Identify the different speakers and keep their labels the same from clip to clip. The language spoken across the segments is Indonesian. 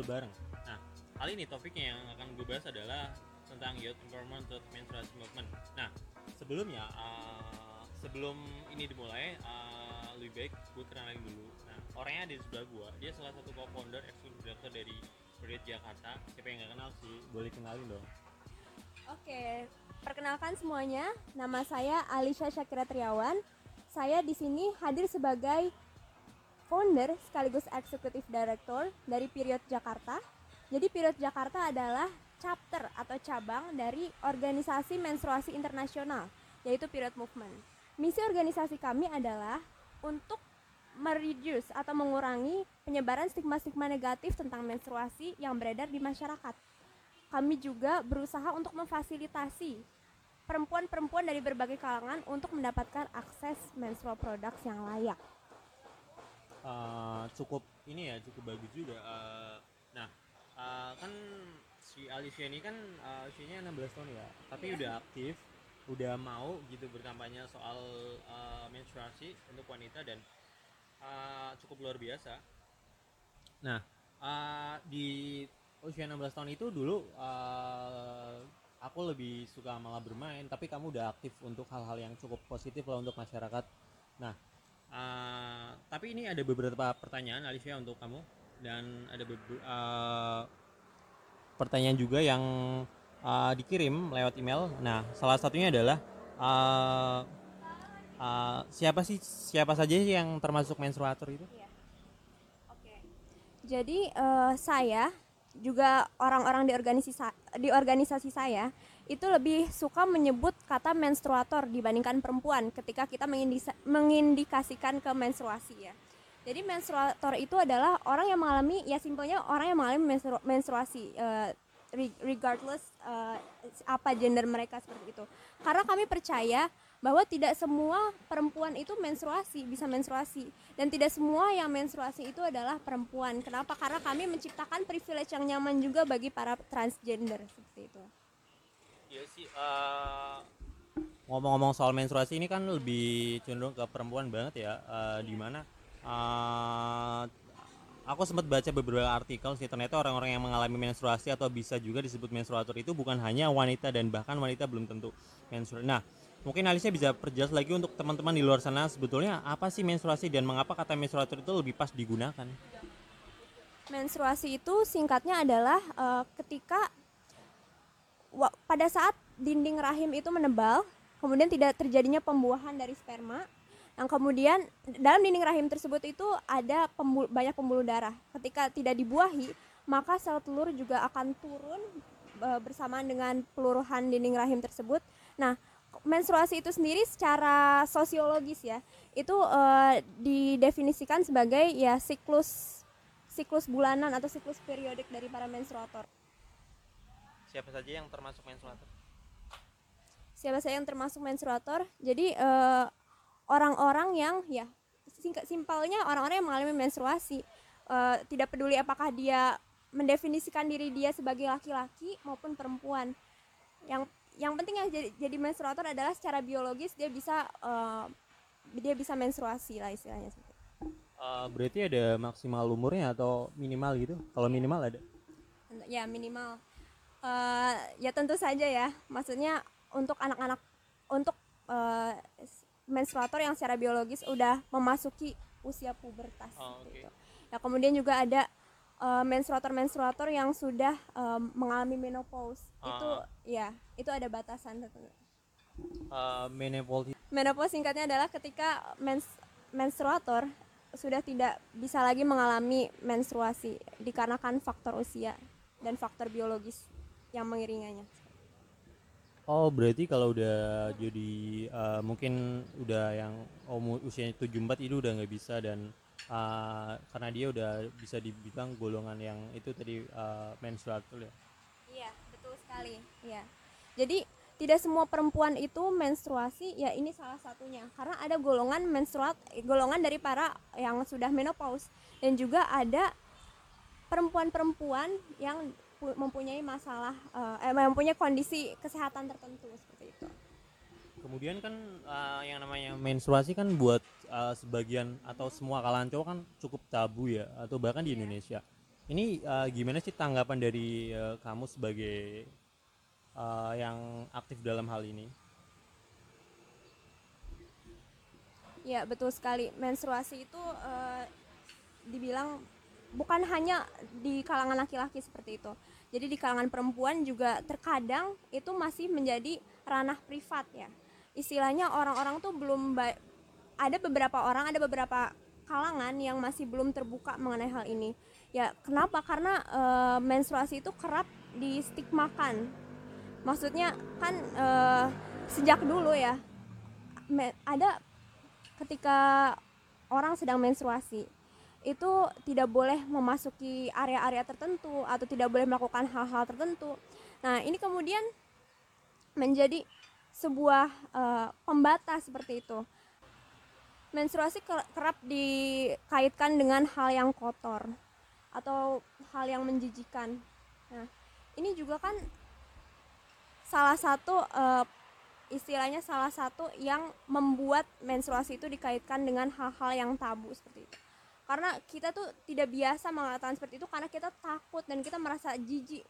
Speaker 1: ngobrol bareng. Nah kali ini topiknya yang akan gue bahas adalah tentang youth empowerment atau menstruasi movement. Nah sebelumnya uh, sebelum ini dimulai uh, lebih baik gue kenalin dulu. Nah orangnya ada di sebelah gue. Dia salah satu co-founder, executive director dari Period Jakarta. Siapa yang nggak kenal sih? Boleh kenalin dong.
Speaker 2: Oke, perkenalkan semuanya. Nama saya Alisha Syakira Triawan. Saya di sini hadir sebagai founder sekaligus executive director dari Period Jakarta. Jadi Period Jakarta adalah chapter atau cabang dari organisasi menstruasi internasional, yaitu Period Movement. Misi organisasi kami adalah untuk mereduce atau mengurangi penyebaran stigma-stigma negatif tentang menstruasi yang beredar di masyarakat kami juga berusaha untuk memfasilitasi perempuan-perempuan dari berbagai kalangan untuk mendapatkan akses menstrual products yang layak.
Speaker 1: Uh, cukup ini ya cukup bagus juga. Uh, nah uh, kan si Alicia ini kan uh, usianya 16 tahun ya, tapi yeah. udah aktif, udah mau gitu berkampanye soal uh, menstruasi untuk wanita dan uh, cukup luar biasa. Nah uh, di usia 16 tahun itu dulu uh, aku lebih suka malah bermain tapi kamu udah aktif untuk hal-hal yang cukup positif lah untuk masyarakat nah uh, tapi ini ada beberapa pertanyaan Alicia untuk kamu dan ada uh, pertanyaan juga yang uh, dikirim lewat email nah salah satunya adalah uh, uh, siapa sih siapa saja yang termasuk menstruator itu? Iya.
Speaker 2: Oke. Jadi uh, saya juga orang-orang di organisasi di organisasi saya itu lebih suka menyebut kata menstruator dibandingkan perempuan ketika kita mengindikasikan ke menstruasi ya. Jadi menstruator itu adalah orang yang mengalami ya simpelnya orang yang mengalami menstru, menstruasi uh, regardless uh, apa gender mereka seperti itu. Karena kami percaya bahwa tidak semua perempuan itu menstruasi bisa menstruasi dan tidak semua yang menstruasi itu adalah perempuan. Kenapa? Karena kami menciptakan privilege yang nyaman juga bagi para transgender seperti itu.
Speaker 1: Iya sih. Uh, ngomong-ngomong soal menstruasi ini kan lebih cenderung ke perempuan banget ya. Uh, di mana uh, aku sempat baca beberapa artikel sih ternyata orang-orang yang mengalami menstruasi atau bisa juga disebut menstruator itu bukan hanya wanita dan bahkan wanita belum tentu menstruasi. Nah, Mungkin Alicia bisa perjelas lagi untuk teman-teman di luar sana sebetulnya apa sih menstruasi dan mengapa kata menstruator itu lebih pas digunakan?
Speaker 2: Menstruasi itu singkatnya adalah uh, ketika pada saat dinding rahim itu menebal, kemudian tidak terjadinya pembuahan dari sperma, yang kemudian dalam dinding rahim tersebut itu ada pembul banyak pembuluh darah. Ketika tidak dibuahi, maka sel telur juga akan turun e, bersamaan dengan peluruhan dinding rahim tersebut. Nah, menstruasi itu sendiri secara sosiologis ya itu uh, didefinisikan sebagai ya siklus siklus bulanan atau siklus periodik dari para menstruator.
Speaker 1: Siapa saja yang termasuk menstruator?
Speaker 2: Siapa saja yang termasuk menstruator? Jadi eh, orang-orang yang ya singkat simpelnya orang-orang yang mengalami menstruasi uh, tidak peduli apakah dia mendefinisikan diri dia sebagai laki-laki maupun perempuan. Yang yang penting yang jadi, jadi menstruator adalah secara biologis dia bisa uh, dia bisa menstruasi lah istilahnya
Speaker 1: uh, berarti ada maksimal umurnya atau minimal gitu kalau minimal ada
Speaker 2: ya minimal uh, ya tentu saja ya maksudnya untuk anak-anak untuk uh, menstruator yang secara biologis udah memasuki usia pubertas oh, okay. gitu. ya kemudian juga ada uh, menstruator-menstruator yang sudah um, mengalami menopause uh. itu ya itu ada batasan tertentu.
Speaker 1: Uh, menopause
Speaker 2: menopause singkatnya adalah ketika mens menstruator sudah tidak bisa lagi mengalami menstruasi dikarenakan faktor usia dan faktor biologis yang mengiringannya.
Speaker 1: Oh berarti kalau udah jadi uh, mungkin udah yang oh, usianya 74 itu udah nggak bisa dan uh, karena dia udah bisa dibilang golongan yang itu tadi uh, menstruator ya.
Speaker 2: Iya betul sekali. Iya. Jadi tidak semua perempuan itu menstruasi ya ini salah satunya. Karena ada golongan menstruat golongan dari para yang sudah menopause. Dan juga ada perempuan-perempuan yang mempunyai masalah uh, eh, mempunyai kondisi kesehatan tertentu seperti itu.
Speaker 1: Kemudian kan uh, yang namanya menstruasi kan buat uh, sebagian atau semua kalangan cowok kan cukup tabu ya atau bahkan di Indonesia. Ini uh, gimana sih tanggapan dari uh, kamu sebagai uh, yang aktif dalam hal ini?
Speaker 2: Ya betul sekali. Menstruasi itu uh, dibilang bukan hanya di kalangan laki-laki seperti itu. Jadi di kalangan perempuan juga terkadang itu masih menjadi ranah privat ya. Istilahnya orang-orang tuh belum ada beberapa orang, ada beberapa kalangan yang masih belum terbuka mengenai hal ini. Ya kenapa? Karena uh, menstruasi itu kerap distigmakan. Maksudnya kan uh, sejak dulu ya ada ketika orang sedang menstruasi itu tidak boleh memasuki area-area tertentu atau tidak boleh melakukan hal-hal tertentu. Nah, ini kemudian menjadi sebuah uh, pembatas seperti itu. Menstruasi kerap dikaitkan dengan hal yang kotor atau hal yang menjijikan. Nah, ini juga kan salah satu uh, istilahnya salah satu yang membuat menstruasi itu dikaitkan dengan hal-hal yang tabu seperti itu karena kita tuh tidak biasa mengatakan seperti itu karena kita takut dan kita merasa jijik.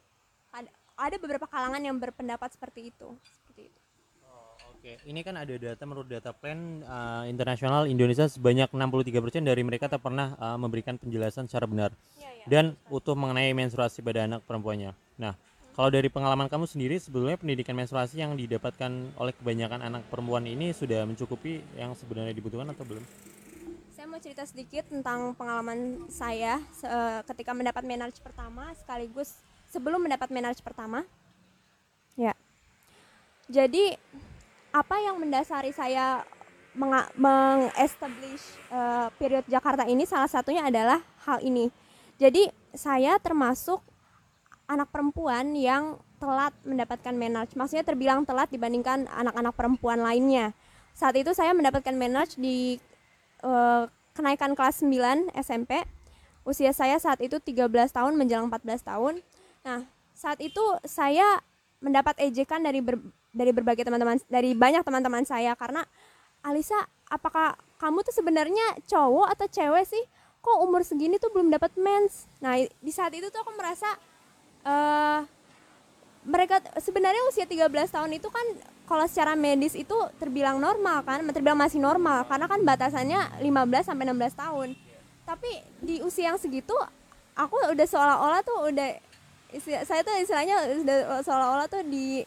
Speaker 2: Ada, ada beberapa kalangan yang berpendapat seperti itu seperti itu.
Speaker 1: Oh, Oke, ini kan ada data menurut data plan uh, internasional Indonesia sebanyak 63% dari mereka tak pernah uh, memberikan penjelasan secara benar. Ya, ya, dan utuh mengenai menstruasi pada anak perempuannya. Nah, kalau dari pengalaman kamu sendiri, sebetulnya pendidikan menstruasi yang didapatkan oleh kebanyakan anak perempuan ini sudah mencukupi yang sebenarnya dibutuhkan atau belum?
Speaker 2: Cerita sedikit tentang pengalaman saya ketika mendapat menarch pertama, sekaligus sebelum mendapat menarch pertama. Ya, jadi apa yang mendasari saya mengestablish uh, period Jakarta ini salah satunya adalah hal ini. Jadi saya termasuk anak perempuan yang telat mendapatkan menarche. Maksudnya terbilang telat dibandingkan anak-anak perempuan lainnya. Saat itu saya mendapatkan menarche di uh, kenaikan kelas 9 SMP. Usia saya saat itu 13 tahun menjelang 14 tahun. Nah, saat itu saya mendapat ejekan dari ber, dari berbagai teman-teman dari banyak teman-teman saya karena Alisa, apakah kamu tuh sebenarnya cowok atau cewek sih? Kok umur segini tuh belum dapat mens? Nah, di saat itu tuh aku merasa uh, mereka sebenarnya usia 13 tahun itu kan kalau secara medis itu terbilang normal kan, terbilang masih normal karena kan batasannya 15 sampai 16 tahun. Tapi di usia yang segitu aku udah seolah-olah tuh udah saya tuh istilahnya udah seolah-olah tuh di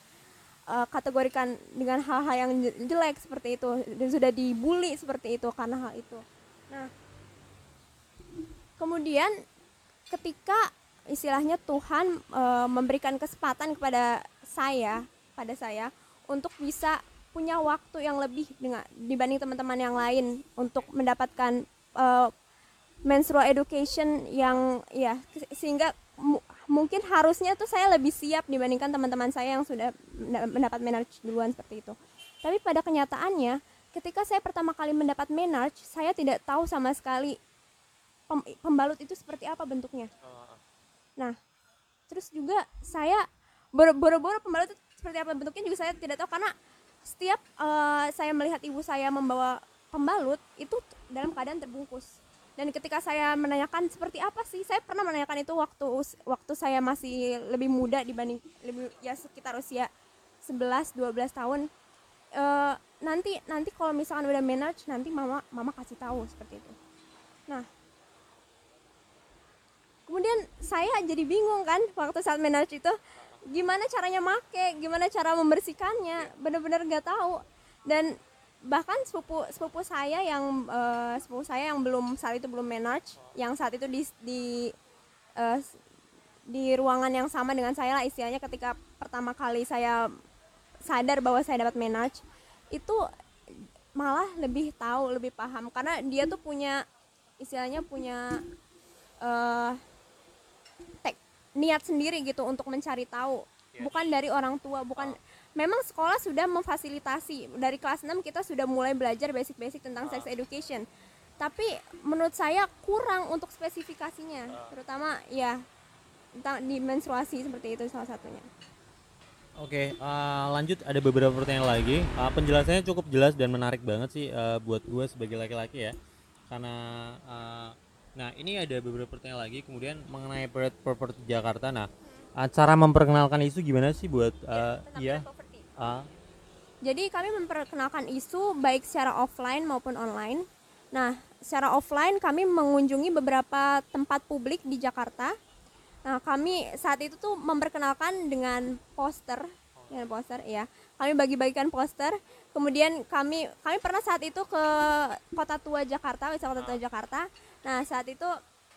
Speaker 2: uh, kategorikan dengan hal-hal yang jelek seperti itu dan sudah dibully seperti itu karena hal itu. Nah, kemudian ketika istilahnya Tuhan e, memberikan kesempatan kepada saya pada saya untuk bisa punya waktu yang lebih dengan dibanding teman-teman yang lain untuk mendapatkan e, menstrual education yang ya sehingga mungkin harusnya tuh saya lebih siap dibandingkan teman-teman saya yang sudah mendapat menarche duluan seperti itu. Tapi pada kenyataannya ketika saya pertama kali mendapat menarche, saya tidak tahu sama sekali pembalut itu seperti apa bentuknya. Oh Nah, terus juga saya boro-boro pembalut itu seperti apa bentuknya juga saya tidak tahu karena setiap uh, saya melihat ibu saya membawa pembalut itu dalam keadaan terbungkus. Dan ketika saya menanyakan seperti apa sih, saya pernah menanyakan itu waktu waktu saya masih lebih muda dibanding lebih ya sekitar usia 11 12 tahun. Uh, nanti nanti kalau misalkan udah manage nanti mama mama kasih tahu seperti itu. Nah, kemudian saya jadi bingung kan waktu saat menarche itu gimana caranya make gimana cara membersihkannya. Bener-bener nggak tahu. Dan bahkan sepupu sepupu saya yang uh, sepupu saya yang belum saat itu belum menarche yang saat itu di di uh, di ruangan yang sama dengan saya lah istilahnya ketika pertama kali saya sadar bahwa saya dapat menarche itu malah lebih tahu lebih paham. Karena dia tuh punya istilahnya punya uh, niat sendiri gitu untuk mencari tahu yes. bukan dari orang tua bukan oh. memang sekolah sudah memfasilitasi dari kelas 6 kita sudah mulai belajar basic-basic tentang oh. sex education tapi menurut saya kurang untuk spesifikasinya oh. terutama ya tentang di menstruasi seperti itu salah satunya
Speaker 1: Oke, uh, lanjut ada beberapa pertanyaan lagi. Uh, penjelasannya cukup jelas dan menarik banget sih uh, buat gue sebagai laki-laki ya. Karena uh, nah ini ada beberapa pertanyaan lagi. Kemudian mengenai period property Jakarta. Nah, uh, cara memperkenalkan isu gimana sih buat uh, ya?
Speaker 2: Uh. Jadi kami memperkenalkan isu baik secara offline maupun online. Nah, secara offline kami mengunjungi beberapa tempat publik di Jakarta Nah, kami saat itu tuh memperkenalkan dengan poster, dengan poster ya. Kami bagi-bagikan poster. Kemudian kami kami pernah saat itu ke Kota Tua Jakarta, wisata Kota Tua Jakarta. Nah, saat itu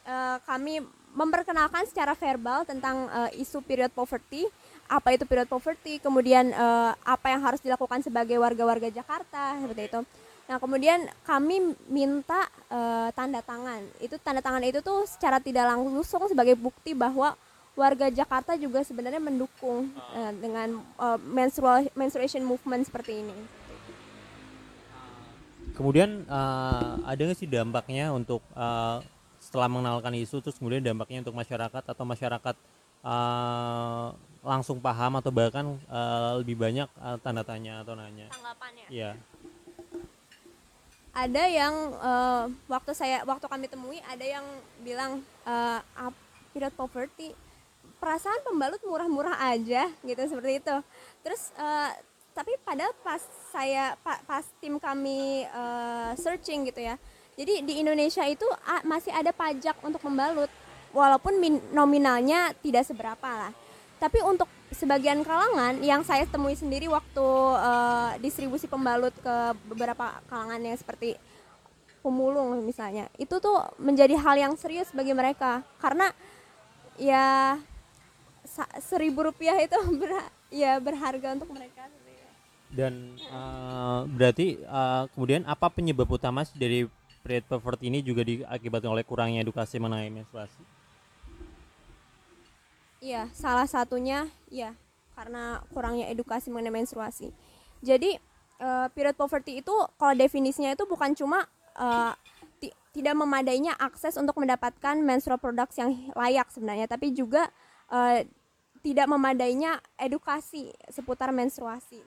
Speaker 2: uh, kami memperkenalkan secara verbal tentang uh, isu period poverty, apa itu period poverty, kemudian uh, apa yang harus dilakukan sebagai warga-warga Jakarta seperti itu. Nah, kemudian kami minta uh, tanda tangan. Itu tanda tangan itu tuh secara tidak langsung sebagai bukti bahwa warga Jakarta juga sebenarnya mendukung uh, dengan uh, menstrual menstruation movement seperti ini.
Speaker 1: Kemudian uh, ada nggak sih dampaknya untuk uh, setelah mengenalkan isu terus kemudian dampaknya untuk masyarakat atau masyarakat uh, langsung paham atau bahkan uh, lebih banyak uh, tanda tanya atau nanya?
Speaker 2: Tanggapannya.
Speaker 1: Iya
Speaker 2: ada yang uh, waktu saya waktu kami temui ada yang bilang uh, period poverty perasaan pembalut murah-murah aja gitu seperti itu terus uh, tapi pada pas saya pa, pas tim kami uh, searching gitu ya. Jadi di Indonesia itu uh, masih ada pajak untuk membalut. Walaupun min, nominalnya tidak seberapa lah. Tapi untuk sebagian kalangan yang saya temui sendiri waktu uh, distribusi pembalut ke beberapa kalangan yang seperti pemulung misalnya itu tuh menjadi hal yang serius bagi mereka. Karena ya seribu rupiah itu ber, ya berharga untuk mereka
Speaker 1: dan uh, berarti uh, kemudian apa penyebab utama dari period poverty ini juga diakibatkan oleh kurangnya edukasi mengenai menstruasi
Speaker 2: Iya, salah satunya ya karena kurangnya edukasi mengenai menstruasi. Jadi uh, period poverty itu kalau definisinya itu bukan cuma uh, tidak memadainya akses untuk mendapatkan menstrual products yang layak sebenarnya, tapi juga uh, tidak memadainya edukasi seputar menstruasi.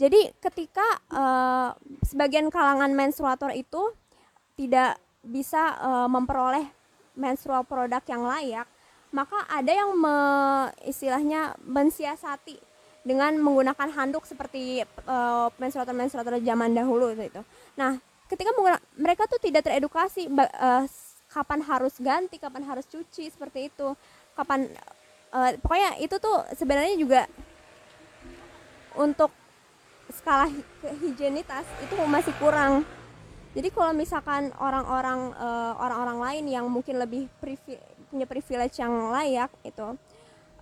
Speaker 2: Jadi ketika uh, sebagian kalangan menstruator itu tidak bisa uh, memperoleh menstrual produk yang layak, maka ada yang me, istilahnya mensiasati dengan menggunakan handuk seperti uh, menstruator-menstruator zaman dahulu gitu. Nah, ketika mereka tuh tidak teredukasi uh, kapan harus ganti, kapan harus cuci seperti itu, kapan uh, pokoknya itu tuh sebenarnya juga untuk skala higienitas itu masih kurang. Jadi kalau misalkan orang-orang uh, orang-orang lain yang mungkin lebih punya privilege yang layak itu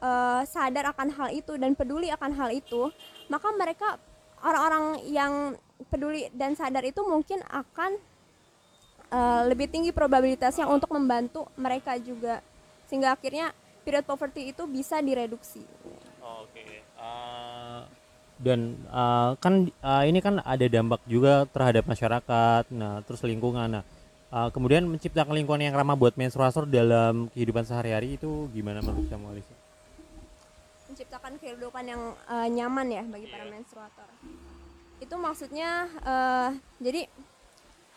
Speaker 2: uh, sadar akan hal itu dan peduli akan hal itu maka mereka orang-orang yang peduli dan sadar itu mungkin akan uh, lebih tinggi probabilitasnya untuk membantu mereka juga sehingga akhirnya period poverty itu bisa direduksi.
Speaker 1: Oke. Okay. Uh, dan uh, kan uh, ini kan ada dampak juga terhadap masyarakat, nah terus lingkungan. Nah, uh, kemudian menciptakan lingkungan yang ramah buat menstruator dalam kehidupan sehari-hari itu gimana menurut kamu Alisa?
Speaker 2: Menciptakan kehidupan yang uh, nyaman ya bagi para iya. menstruator. Itu maksudnya uh, jadi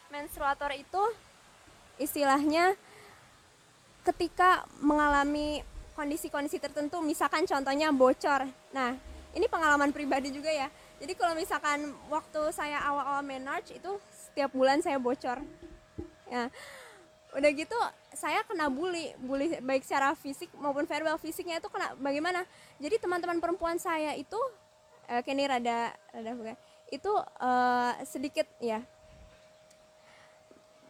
Speaker 2: menstruator itu istilahnya ketika mengalami kondisi-kondisi tertentu misalkan contohnya bocor. Nah, ini pengalaman pribadi juga ya. Jadi kalau misalkan waktu saya awal-awal menarche itu setiap bulan saya bocor. Ya. Udah gitu saya kena bully. Bully baik secara fisik maupun verbal fisiknya itu kena bagaimana? Jadi teman-teman perempuan saya itu eh, kini rada rada bukan. Itu eh, sedikit ya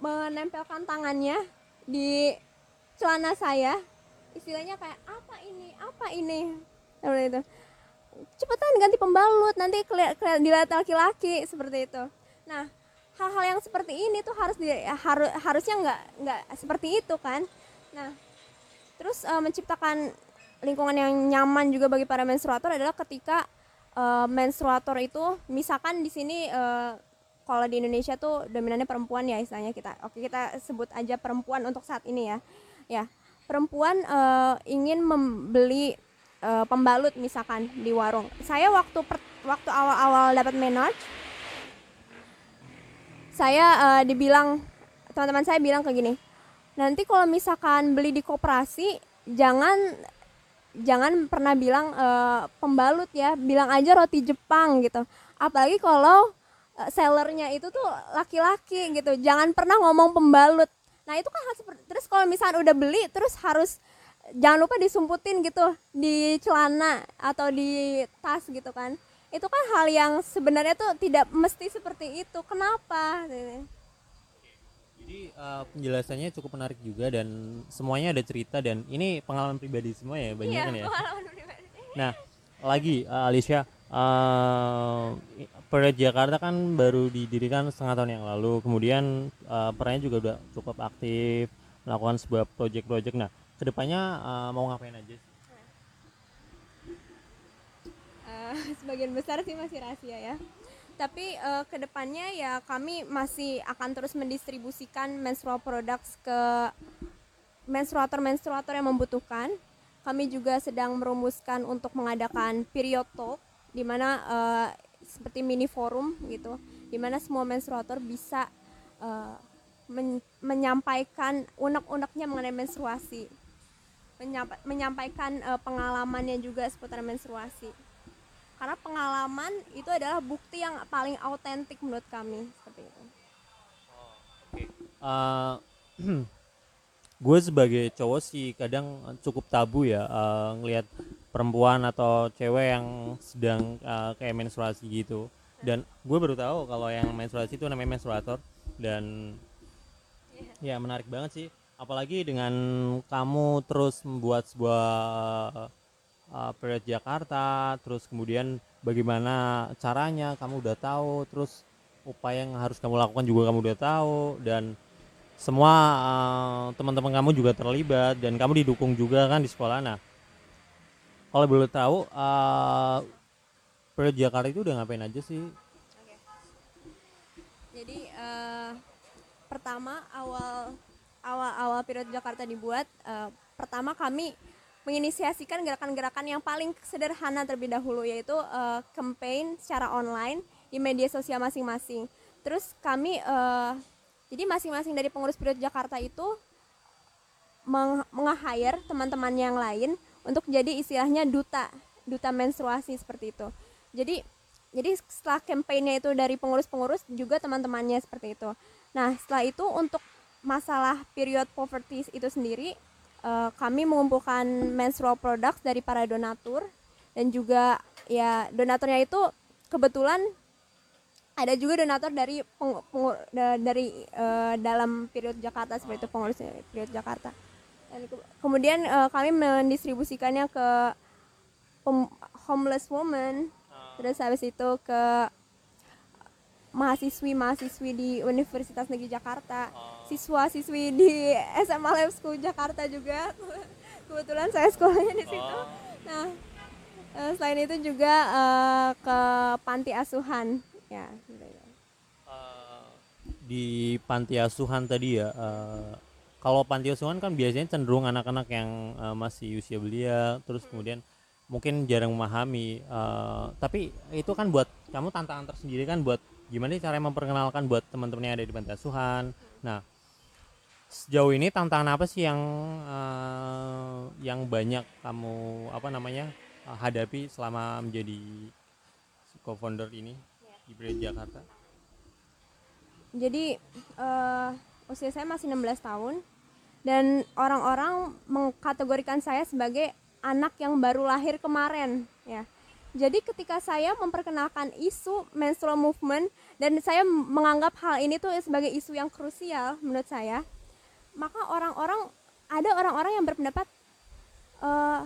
Speaker 2: menempelkan tangannya di celana saya. Istilahnya kayak apa ini? Apa ini? Itu cepetan ganti pembalut nanti dilihat laki-laki seperti itu. Nah hal-hal yang seperti ini tuh harus di, harus harusnya nggak nggak seperti itu kan? Nah terus uh, menciptakan lingkungan yang nyaman juga bagi para menstruator adalah ketika uh, menstruator itu misalkan di sini uh, kalau di Indonesia tuh dominannya perempuan ya istilahnya kita oke kita sebut aja perempuan untuk saat ini ya. Ya perempuan uh, ingin membeli eh, pembalut misalkan di warung. Saya waktu per- waktu awal-awal dapat menarch saya eh, dibilang teman-teman saya bilang kayak gini. Nanti kalau misalkan beli di koperasi jangan jangan pernah bilang eh, pembalut ya, bilang aja roti Jepang gitu. Apalagi kalau eh, sellernya itu tuh laki-laki gitu. Jangan pernah ngomong pembalut. Nah, itu kan hal seperti terus kalau misalkan udah beli terus harus jangan lupa disumputin gitu di celana atau di tas gitu kan. Itu kan hal yang sebenarnya tuh tidak mesti seperti itu. Kenapa?
Speaker 1: Jadi uh, penjelasannya cukup menarik juga dan semuanya ada cerita dan ini pengalaman pribadi semua ya banyak
Speaker 2: Iya,
Speaker 1: kan ya.
Speaker 2: pengalaman pribadi.
Speaker 1: Nah lagi uh, Alicia, uh, Jakarta kan baru didirikan setengah tahun yang lalu. Kemudian uh, perannya juga udah cukup aktif melakukan sebuah project-project. Nah ke depannya uh, mau ngapain aja? sih?
Speaker 2: Eh, sebagian besar sih masih rahasia ya. Tapi eh, ke depannya ya kami masih akan terus mendistribusikan menstrual products ke menstruator-menstruator yang membutuhkan. Kami juga sedang merumuskan untuk mengadakan period talk di mana eh, seperti mini forum gitu, di mana semua menstruator bisa eh, men- menyampaikan unek-uneknya mengenai menstruasi, Menyampa- menyampaikan eh, pengalamannya juga seputar menstruasi. Karena pengalaman itu adalah bukti yang paling autentik menurut kami seperti itu.
Speaker 1: Uh, gue sebagai cowok sih kadang cukup tabu ya uh, ngelihat perempuan atau cewek yang sedang uh, kayak menstruasi gitu. Dan gue baru tahu kalau yang menstruasi itu namanya menstruator. Dan ya menarik banget sih apalagi dengan kamu terus membuat sebuah uh, Jakarta terus kemudian bagaimana caranya kamu udah tahu terus upaya yang harus kamu lakukan juga kamu udah tahu dan semua uh, teman-teman kamu juga terlibat dan kamu didukung juga kan di sekolah. Nah kalau boleh tahu uh, Jakarta itu udah ngapain aja sih?
Speaker 2: Jadi eh, pertama awal awal awal periode Jakarta dibuat, eh, pertama kami menginisiasikan gerakan-gerakan yang paling sederhana terlebih dahulu yaitu eh, campaign secara online di media sosial masing-masing. Terus kami eh, jadi masing-masing dari pengurus periode Jakarta itu meng- menge-hire teman-teman yang lain untuk jadi istilahnya duta duta menstruasi seperti itu. Jadi jadi setelah kampanye itu dari pengurus-pengurus juga teman-temannya seperti itu. Nah setelah itu untuk masalah period poverty itu sendiri eh, kami mengumpulkan menstrual products dari para donatur dan juga ya donaturnya itu kebetulan ada juga donatur dari peng- pengu- da- dari eh, dalam period Jakarta seperti itu pengurus period Jakarta. Dan ke- kemudian eh, kami mendistribusikannya ke pem- homeless woman terus habis itu ke mahasiswi-mahasiswi di Universitas Negeri Jakarta, siswa-siswi di SMA Lab School Jakarta juga. Kebetulan saya sekolahnya di situ. Nah, eh, selain itu juga eh, ke panti asuhan, ya.
Speaker 1: Uh, di panti asuhan tadi ya uh, kalau panti asuhan kan biasanya cenderung anak-anak yang uh, masih usia belia terus kemudian mungkin jarang memahami uh, tapi itu kan buat kamu tantangan tersendiri kan buat gimana cara memperkenalkan buat teman-teman yang ada di panti asuhan nah sejauh ini tantangan apa sih yang uh, yang banyak kamu apa namanya uh, hadapi selama menjadi co-founder ini di Brand Jakarta
Speaker 2: Jadi eh, usia saya masih 16 tahun dan orang-orang mengkategorikan saya sebagai anak yang baru lahir kemarin ya. Jadi ketika saya memperkenalkan isu menstrual movement dan saya menganggap hal ini tuh sebagai isu yang krusial menurut saya, maka orang-orang ada orang-orang yang berpendapat eh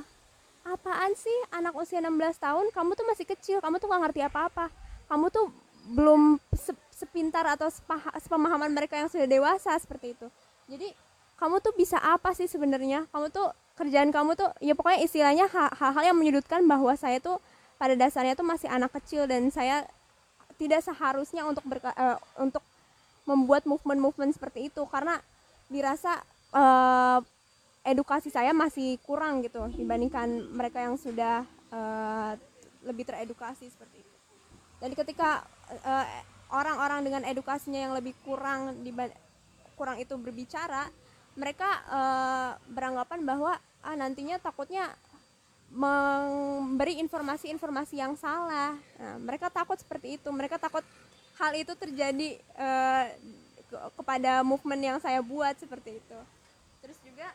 Speaker 2: apaan sih anak usia 16 tahun? Kamu tuh masih kecil kamu tuh gak ngerti apa-apa. Kamu tuh belum se- sepintar atau sepemahaman mereka yang sudah dewasa seperti itu. Jadi kamu tuh bisa apa sih sebenarnya? Kamu tuh kerjaan kamu tuh ya pokoknya istilahnya ha- hal-hal yang menyudutkan bahwa saya tuh pada dasarnya tuh masih anak kecil dan saya tidak seharusnya untuk berka- eh, untuk membuat movement-movement seperti itu. Karena dirasa eh, edukasi saya masih kurang gitu dibandingkan mereka yang sudah uh, lebih teredukasi seperti itu. Jadi ketika uh, orang-orang dengan edukasinya yang lebih kurang kurang itu berbicara, mereka uh, beranggapan bahwa ah nantinya takutnya memberi informasi-informasi yang salah. Nah, mereka takut seperti itu. Mereka takut hal itu terjadi uh, kepada movement yang saya buat seperti itu. Terus juga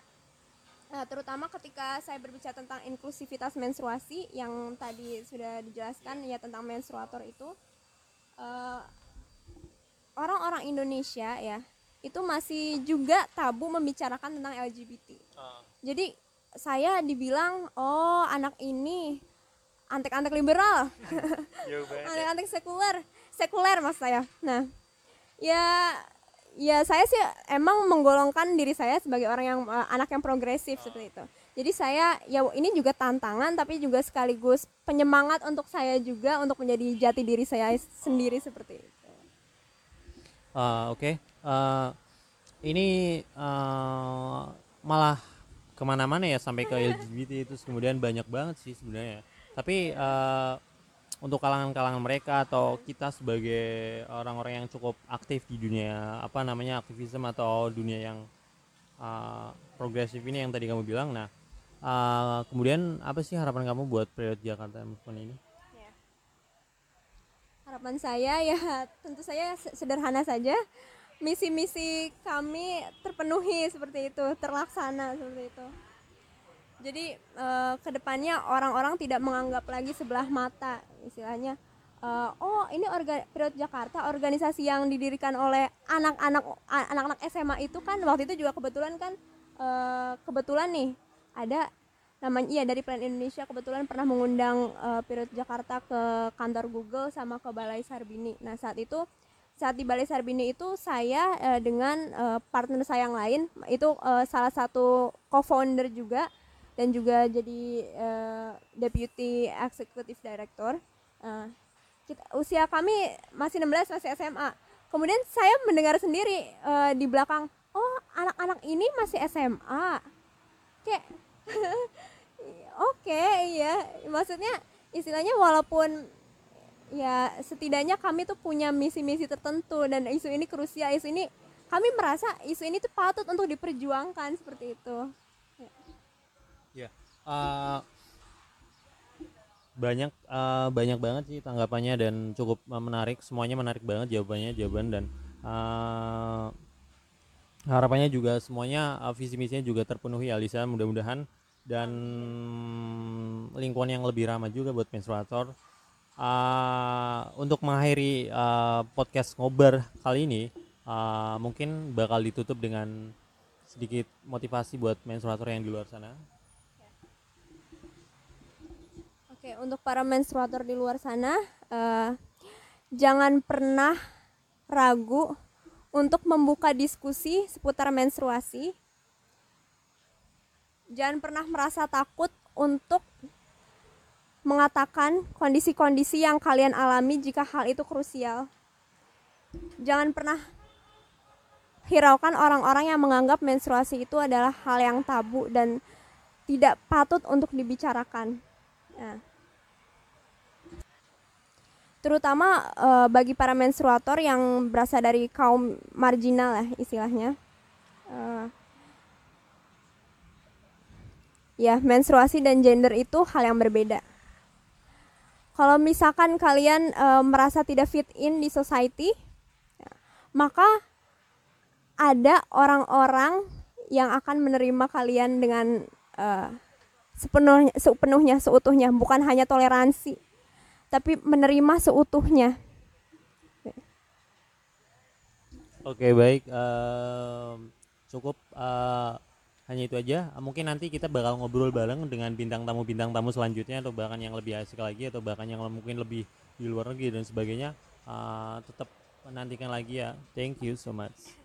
Speaker 2: uh, terutama ketika saya berbicara tentang inklusivitas menstruasi yang tadi sudah dijelaskan ya tentang menstruator itu orang orang-orang Indonesia ya itu masih juga tabu membicarakan tentang LGBT. Uh. Jadi saya dibilang oh anak ini antek-antek liberal ya. antek-antek sekuler sekuler mas saya nah ya ya saya sih emang menggolongkan diri saya sebagai orang yang uh, anak yang progresif seperti itu. Jadi saya ya ini juga tantangan tapi juga sekaligus penyemangat untuk saya juga untuk menjadi jati diri saya sendiri seperti itu.
Speaker 1: Uh, oke. Okay. uh, ini uh, malah ke mana-mana ya sampai ke LGBT itu. Kemudian banyak banget sih sebenarnya. Tapi uh, untuk kalangan-kalangan mereka atau kita sebagai orang-orang yang cukup aktif di dunia apa namanya aktivisme atau dunia yang uh, progresif ini yang tadi kamu bilang. Nah uh, kemudian apa sih harapan kamu buat periode Jakarta Movement ini? Ya.
Speaker 2: harapan saya ya tentu saya sederhana saja. Misi-misi kami terpenuhi seperti itu terlaksana seperti itu jadi e, ke depannya orang-orang tidak menganggap lagi sebelah mata istilahnya e, oh ini orga, periode Jakarta organisasi yang didirikan oleh anak-anak anak-anak SMA itu kan waktu itu juga kebetulan kan e, kebetulan nih ada namanya iya dari Plan Indonesia kebetulan pernah mengundang uh, periode Jakarta ke kantor Google sama ke Balai Sarbini. Nah saat itu saat di Balai Sarbini itu saya uh, dengan uh, partner saya yang lain itu uh, salah satu co-founder juga dan juga jadi uh, deputy executive director. Uh, kita, usia kami masih 16 masih SMA. Kemudian saya mendengar sendiri uh, di belakang, oh anak-anak ini masih SMA. Kayak oke okay, ya, maksudnya istilahnya walaupun ya setidaknya kami tuh punya misi-misi tertentu dan isu ini krusial isu ini kami merasa isu ini tuh patut untuk diperjuangkan seperti itu
Speaker 1: ya uh, banyak uh, banyak banget sih tanggapannya dan cukup menarik semuanya menarik banget jawabannya jawaban dan uh, harapannya juga semuanya uh, visi misinya juga terpenuhi Alisa mudah-mudahan. Dan lingkungan yang lebih ramah juga buat menstruator. Uh, untuk mengakhiri uh, podcast ngobar kali ini uh, mungkin bakal ditutup dengan sedikit motivasi buat menstruator yang di luar sana.
Speaker 2: Oke, untuk para menstruator di luar sana, uh, jangan pernah ragu untuk membuka diskusi seputar menstruasi. Jangan pernah merasa takut untuk mengatakan kondisi-kondisi yang kalian alami jika hal itu krusial. Jangan pernah hiraukan orang-orang yang menganggap menstruasi itu adalah hal yang tabu dan tidak patut untuk dibicarakan. Nah. Terutama e, bagi para menstruator yang berasal dari kaum marginal lah istilahnya. E, ya, menstruasi dan gender itu hal yang berbeda. Kalau misalkan kalian e, merasa tidak fit in di society ya, maka ada orang-orang yang akan menerima kalian dengan e, sepenuhnya sepenuhnya seutuhnya. Bukan hanya toleransi tapi menerima seutuhnya.
Speaker 1: Oke baik uh, cukup uh, hanya itu aja. Mungkin nanti kita bakal ngobrol bareng dengan bintang tamu bintang tamu selanjutnya atau bahkan yang lebih asik lagi atau bahkan yang mungkin lebih di luar negeri dan sebagainya. Uh, tetap menantikan lagi ya. Thank you so much